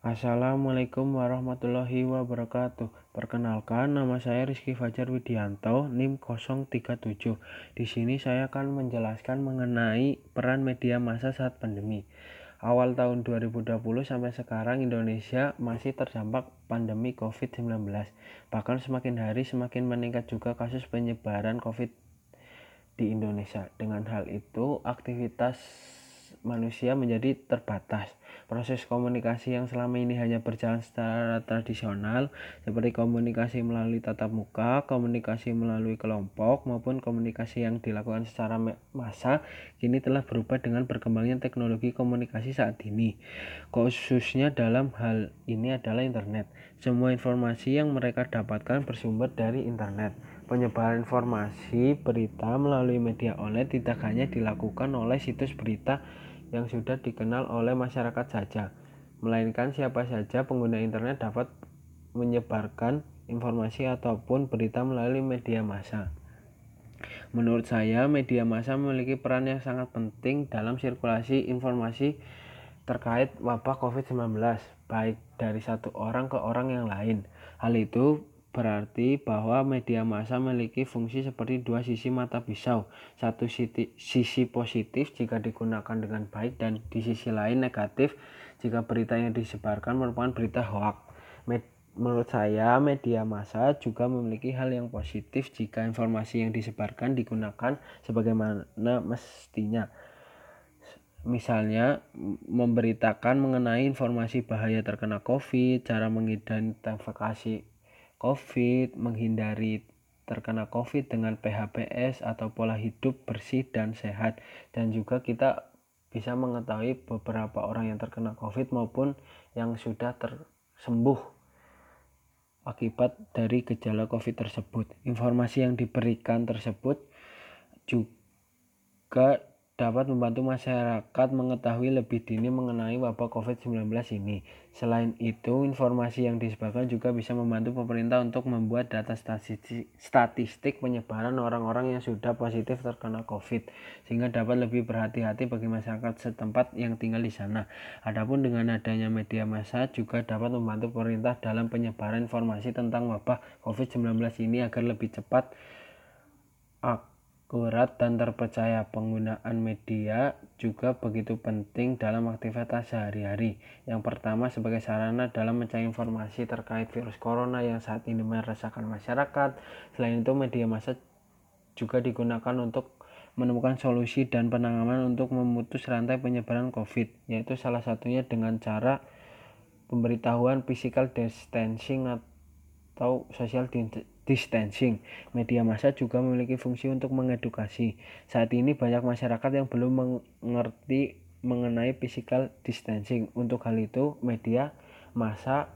Assalamualaikum warahmatullahi wabarakatuh. Perkenalkan, nama saya Rizky Fajar Widianto, NIM 037. Di sini saya akan menjelaskan mengenai peran media massa saat pandemi. Awal tahun 2020 sampai sekarang Indonesia masih terdampak pandemi COVID-19. Bahkan semakin hari semakin meningkat juga kasus penyebaran COVID di Indonesia. Dengan hal itu, aktivitas manusia menjadi terbatas. Proses komunikasi yang selama ini hanya berjalan secara tradisional, seperti komunikasi melalui tatap muka, komunikasi melalui kelompok, maupun komunikasi yang dilakukan secara massa, kini telah berubah dengan berkembangnya teknologi komunikasi saat ini. Khususnya dalam hal ini adalah internet. Semua informasi yang mereka dapatkan bersumber dari internet. Penyebaran informasi berita melalui media online tidak hanya dilakukan oleh situs berita yang sudah dikenal oleh masyarakat saja, melainkan siapa saja pengguna internet dapat menyebarkan informasi ataupun berita melalui media massa. Menurut saya, media massa memiliki peran yang sangat penting dalam sirkulasi informasi terkait wabah COVID-19, baik dari satu orang ke orang yang lain. Hal itu berarti bahwa media massa memiliki fungsi seperti dua sisi mata pisau. Satu sisi positif jika digunakan dengan baik dan di sisi lain negatif jika berita yang disebarkan merupakan berita hoax. Menurut saya, media massa juga memiliki hal yang positif jika informasi yang disebarkan digunakan sebagaimana mestinya. Misalnya, memberitakan mengenai informasi bahaya terkena COVID, cara mengidentifikasi COVID, menghindari terkena COVID dengan PHBS atau pola hidup bersih dan sehat. Dan juga kita bisa mengetahui beberapa orang yang terkena COVID maupun yang sudah tersembuh akibat dari gejala COVID tersebut. Informasi yang diberikan tersebut juga dapat membantu masyarakat mengetahui lebih dini mengenai wabah COVID-19 ini. Selain itu, informasi yang disebarkan juga bisa membantu pemerintah untuk membuat data statistik penyebaran orang-orang yang sudah positif terkena COVID, sehingga dapat lebih berhati-hati bagi masyarakat setempat yang tinggal di sana. Adapun dengan adanya media massa juga dapat membantu pemerintah dalam penyebaran informasi tentang wabah COVID-19 ini agar lebih cepat akurat dan terpercaya. Penggunaan media juga begitu penting dalam aktivitas sehari-hari. Yang pertama sebagai sarana dalam mencari informasi terkait virus corona yang saat ini meresahkan masyarakat. Selain itu media massa juga digunakan untuk menemukan solusi dan penanganan untuk memutus rantai penyebaran COVID, yaitu salah satunya dengan cara pemberitahuan physical distancing atau social distancing. Media massa juga memiliki fungsi untuk mengedukasi. Saat ini banyak masyarakat yang belum mengerti mengenai physical distancing. Untuk hal itu, media massa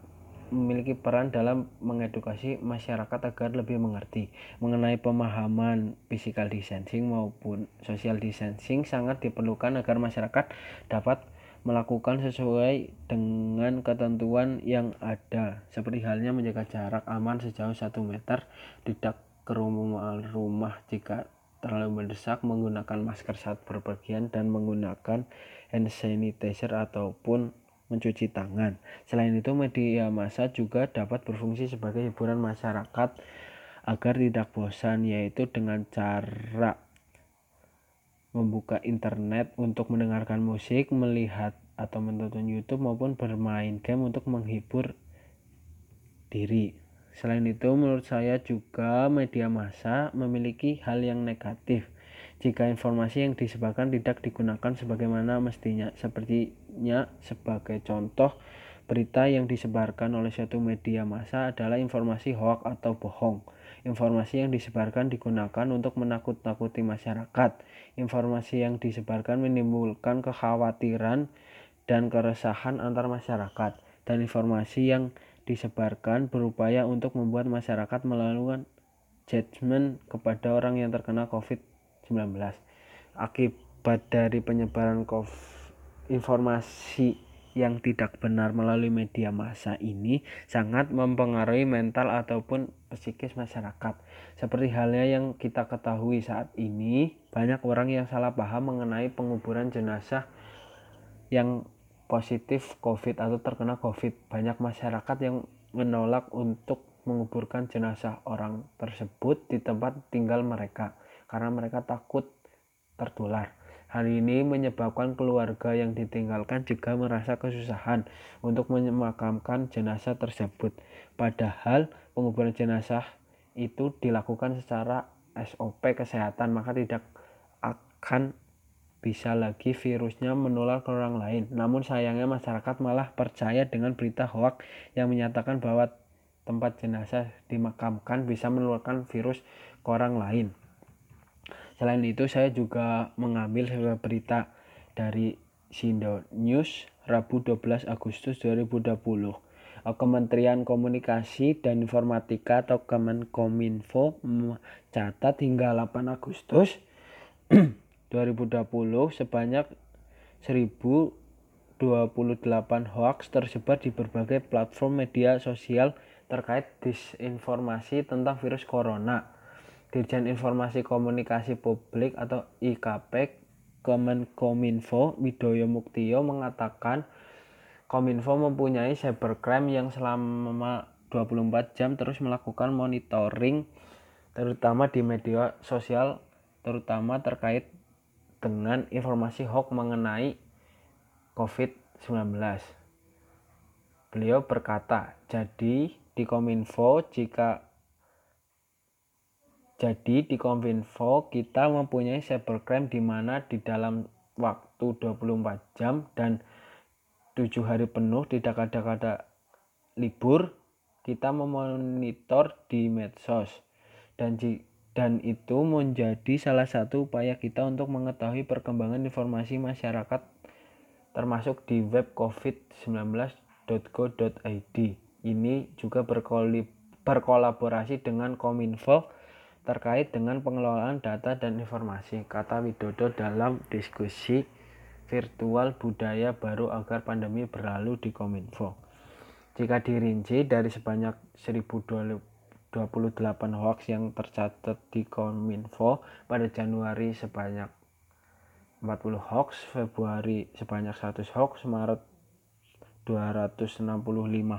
memiliki peran dalam mengedukasi masyarakat agar lebih mengerti mengenai pemahaman physical distancing maupun social distancing sangat diperlukan agar masyarakat dapat melakukan sesuai dengan ketentuan yang ada seperti halnya menjaga jarak aman sejauh 1 meter tidak ke rumah rumah jika terlalu mendesak menggunakan masker saat berpergian dan menggunakan hand sanitizer ataupun mencuci tangan. Selain itu media massa juga dapat berfungsi sebagai hiburan masyarakat agar tidak bosan yaitu dengan cara membuka internet untuk mendengarkan musik, melihat atau menonton YouTube maupun bermain game untuk menghibur diri. Selain itu, menurut saya juga media massa memiliki hal yang negatif. Jika informasi yang disebarkan tidak digunakan sebagaimana mestinya, sepertinya sebagai contoh, berita yang disebarkan oleh suatu media massa adalah informasi hoax atau bohong Informasi yang disebarkan digunakan untuk menakut-nakuti masyarakat. Informasi yang disebarkan menimbulkan kekhawatiran dan keresahan antar masyarakat. Dan informasi yang disebarkan berupaya untuk membuat masyarakat melakukan judgment kepada orang yang terkena COVID-19. Akibat dari penyebaran COVID, informasi yang tidak benar melalui media massa ini sangat mempengaruhi mental ataupun psikis masyarakat. Seperti halnya yang kita ketahui saat ini, banyak orang yang salah paham mengenai penguburan jenazah yang positif COVID atau terkena COVID. Banyak masyarakat yang menolak untuk menguburkan jenazah orang tersebut di tempat tinggal mereka karena mereka takut tertular. Hal ini menyebabkan keluarga yang ditinggalkan juga merasa kesusahan untuk memakamkan jenazah tersebut. Padahal penguburan jenazah itu dilakukan secara SOP kesehatan, maka tidak akan bisa lagi virusnya menular ke orang lain. Namun sayangnya masyarakat malah percaya dengan berita hoax yang menyatakan bahwa tempat jenazah dimakamkan bisa menularkan virus ke orang lain. Selain itu saya juga mengambil sebuah berita dari Sindo News Rabu 12 Agustus 2020. Kementerian Komunikasi dan Informatika atau Kemenkominfo mencatat hingga 8 Agustus 2020 sebanyak 1028 hoax tersebar di berbagai platform media sosial terkait disinformasi tentang virus corona. Dirjen Informasi Komunikasi Publik atau IKP Kemenkominfo Widoyo Muktio mengatakan Kominfo mempunyai cybercrime yang selama 24 jam terus melakukan monitoring terutama di media sosial terutama terkait dengan informasi hoax mengenai COVID-19. Beliau berkata, jadi di Kominfo jika jadi di Kominfo kita mempunyai cybercrime di mana di dalam waktu 24 jam dan 7 hari penuh tidak ada kata libur kita memonitor di medsos dan dan itu menjadi salah satu upaya kita untuk mengetahui perkembangan informasi masyarakat termasuk di web covid19.go.id. Ini juga berkolaborasi dengan Kominfo terkait dengan pengelolaan data dan informasi, kata Widodo dalam diskusi virtual budaya baru agar pandemi berlalu di Kominfo. Jika dirinci dari sebanyak 1028 hoax yang tercatat di Kominfo pada Januari sebanyak 40 hoax, Februari sebanyak 100 hoax, Maret 265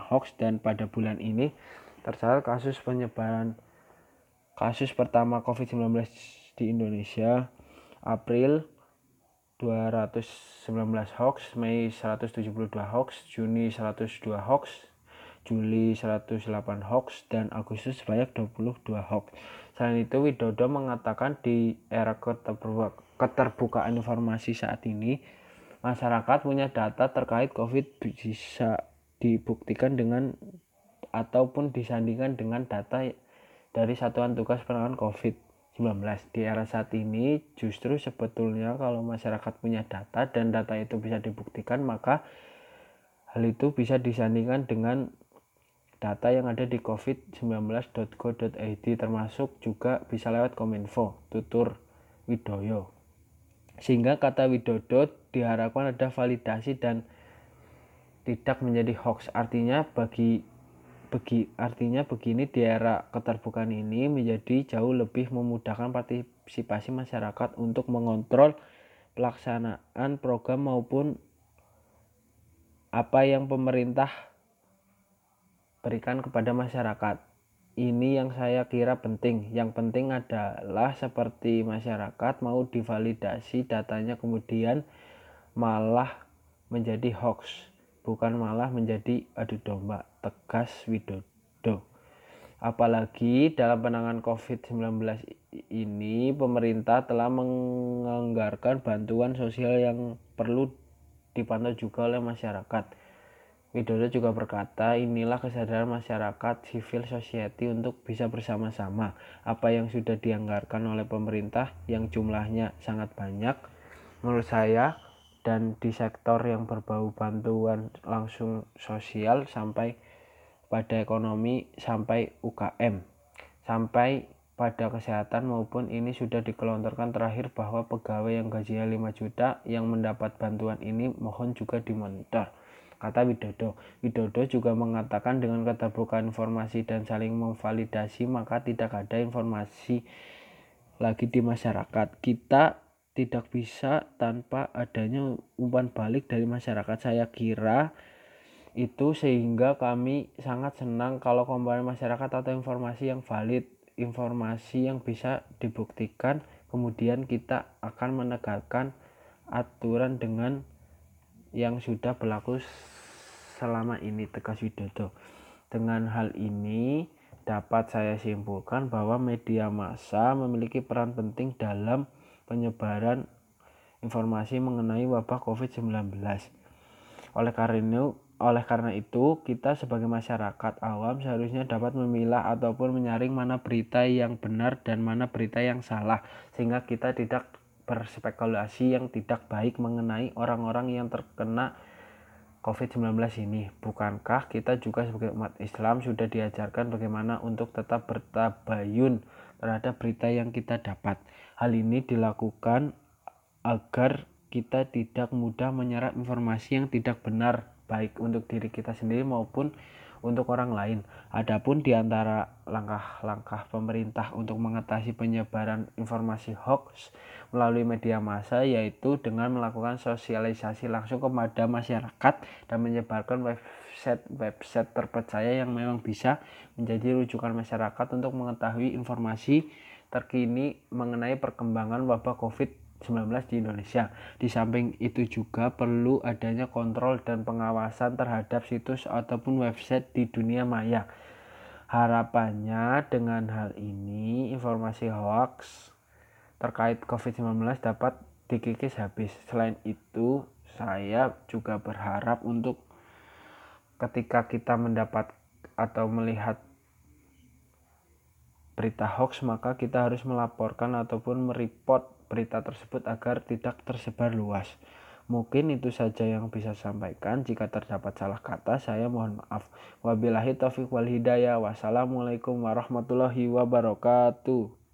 hoax dan pada bulan ini tercatat kasus penyebaran kasus pertama COVID-19 di Indonesia April 219 hoax, Mei 172 hoax, Juni 102 hoax, Juli 108 hoax, dan Agustus sebanyak 22 hoax. Selain itu, Widodo mengatakan di era keterbukaan informasi saat ini, masyarakat punya data terkait COVID bisa dibuktikan dengan ataupun disandingkan dengan data dari Satuan Tugas Penanganan COVID-19. Di era saat ini justru sebetulnya kalau masyarakat punya data dan data itu bisa dibuktikan maka hal itu bisa disandingkan dengan data yang ada di covid19.go.id termasuk juga bisa lewat Kominfo, tutur Widoyo. Sehingga kata Widodo diharapkan ada validasi dan tidak menjadi hoax. Artinya bagi begi, artinya begini di era keterbukaan ini menjadi jauh lebih memudahkan partisipasi masyarakat untuk mengontrol pelaksanaan program maupun apa yang pemerintah berikan kepada masyarakat. Ini yang saya kira penting. Yang penting adalah seperti masyarakat mau divalidasi datanya kemudian malah menjadi hoax bukan malah menjadi adu domba, tegas Widodo. Apalagi dalam penanganan COVID-19 ini pemerintah telah menganggarkan bantuan sosial yang perlu dipantau juga oleh masyarakat. Widodo juga berkata, inilah kesadaran masyarakat civil society untuk bisa bersama-sama. Apa yang sudah dianggarkan oleh pemerintah yang jumlahnya sangat banyak, menurut saya dan di sektor yang berbau bantuan langsung sosial sampai pada ekonomi sampai UKM sampai pada kesehatan maupun ini sudah dikelontorkan terakhir bahwa pegawai yang gajinya 5 juta yang mendapat bantuan ini mohon juga dimonitor kata Widodo. Widodo juga mengatakan dengan keterbukaan informasi dan saling memvalidasi maka tidak ada informasi lagi di masyarakat. Kita tidak bisa tanpa adanya umpan balik dari masyarakat. Saya kira itu sehingga kami sangat senang kalau komponen masyarakat atau informasi yang valid, informasi yang bisa dibuktikan, kemudian kita akan menegakkan aturan dengan yang sudah berlaku selama ini tegas Widodo. Dengan hal ini dapat saya simpulkan bahwa media massa memiliki peran penting dalam penyebaran informasi mengenai wabah COVID-19. Oleh karena oleh karena itu, kita sebagai masyarakat awam seharusnya dapat memilah ataupun menyaring mana berita yang benar dan mana berita yang salah, sehingga kita tidak berspekulasi yang tidak baik mengenai orang-orang yang terkena COVID-19 ini. Bukankah kita juga sebagai umat Islam sudah diajarkan bagaimana untuk tetap bertabayun terhadap berita yang kita dapat? Hal ini dilakukan agar kita tidak mudah menyerap informasi yang tidak benar baik untuk diri kita sendiri maupun untuk orang lain. Adapun di antara langkah-langkah pemerintah untuk mengatasi penyebaran informasi hoax melalui media massa yaitu dengan melakukan sosialisasi langsung kepada masyarakat dan menyebarkan website-website terpercaya yang memang bisa menjadi rujukan masyarakat untuk mengetahui informasi terkini mengenai perkembangan wabah COVID 19 di Indonesia. Di samping itu juga perlu adanya kontrol dan pengawasan terhadap situs ataupun website di dunia maya. Harapannya dengan hal ini informasi hoax terkait COVID-19 dapat dikikis habis. Selain itu, saya juga berharap untuk ketika kita mendapat atau melihat berita hoax maka kita harus melaporkan ataupun mereport berita tersebut agar tidak tersebar luas. Mungkin itu saja yang bisa sampaikan. Jika terdapat salah kata, saya mohon maaf. Wabillahi taufiq wal hidayah. Wassalamualaikum warahmatullahi wabarakatuh.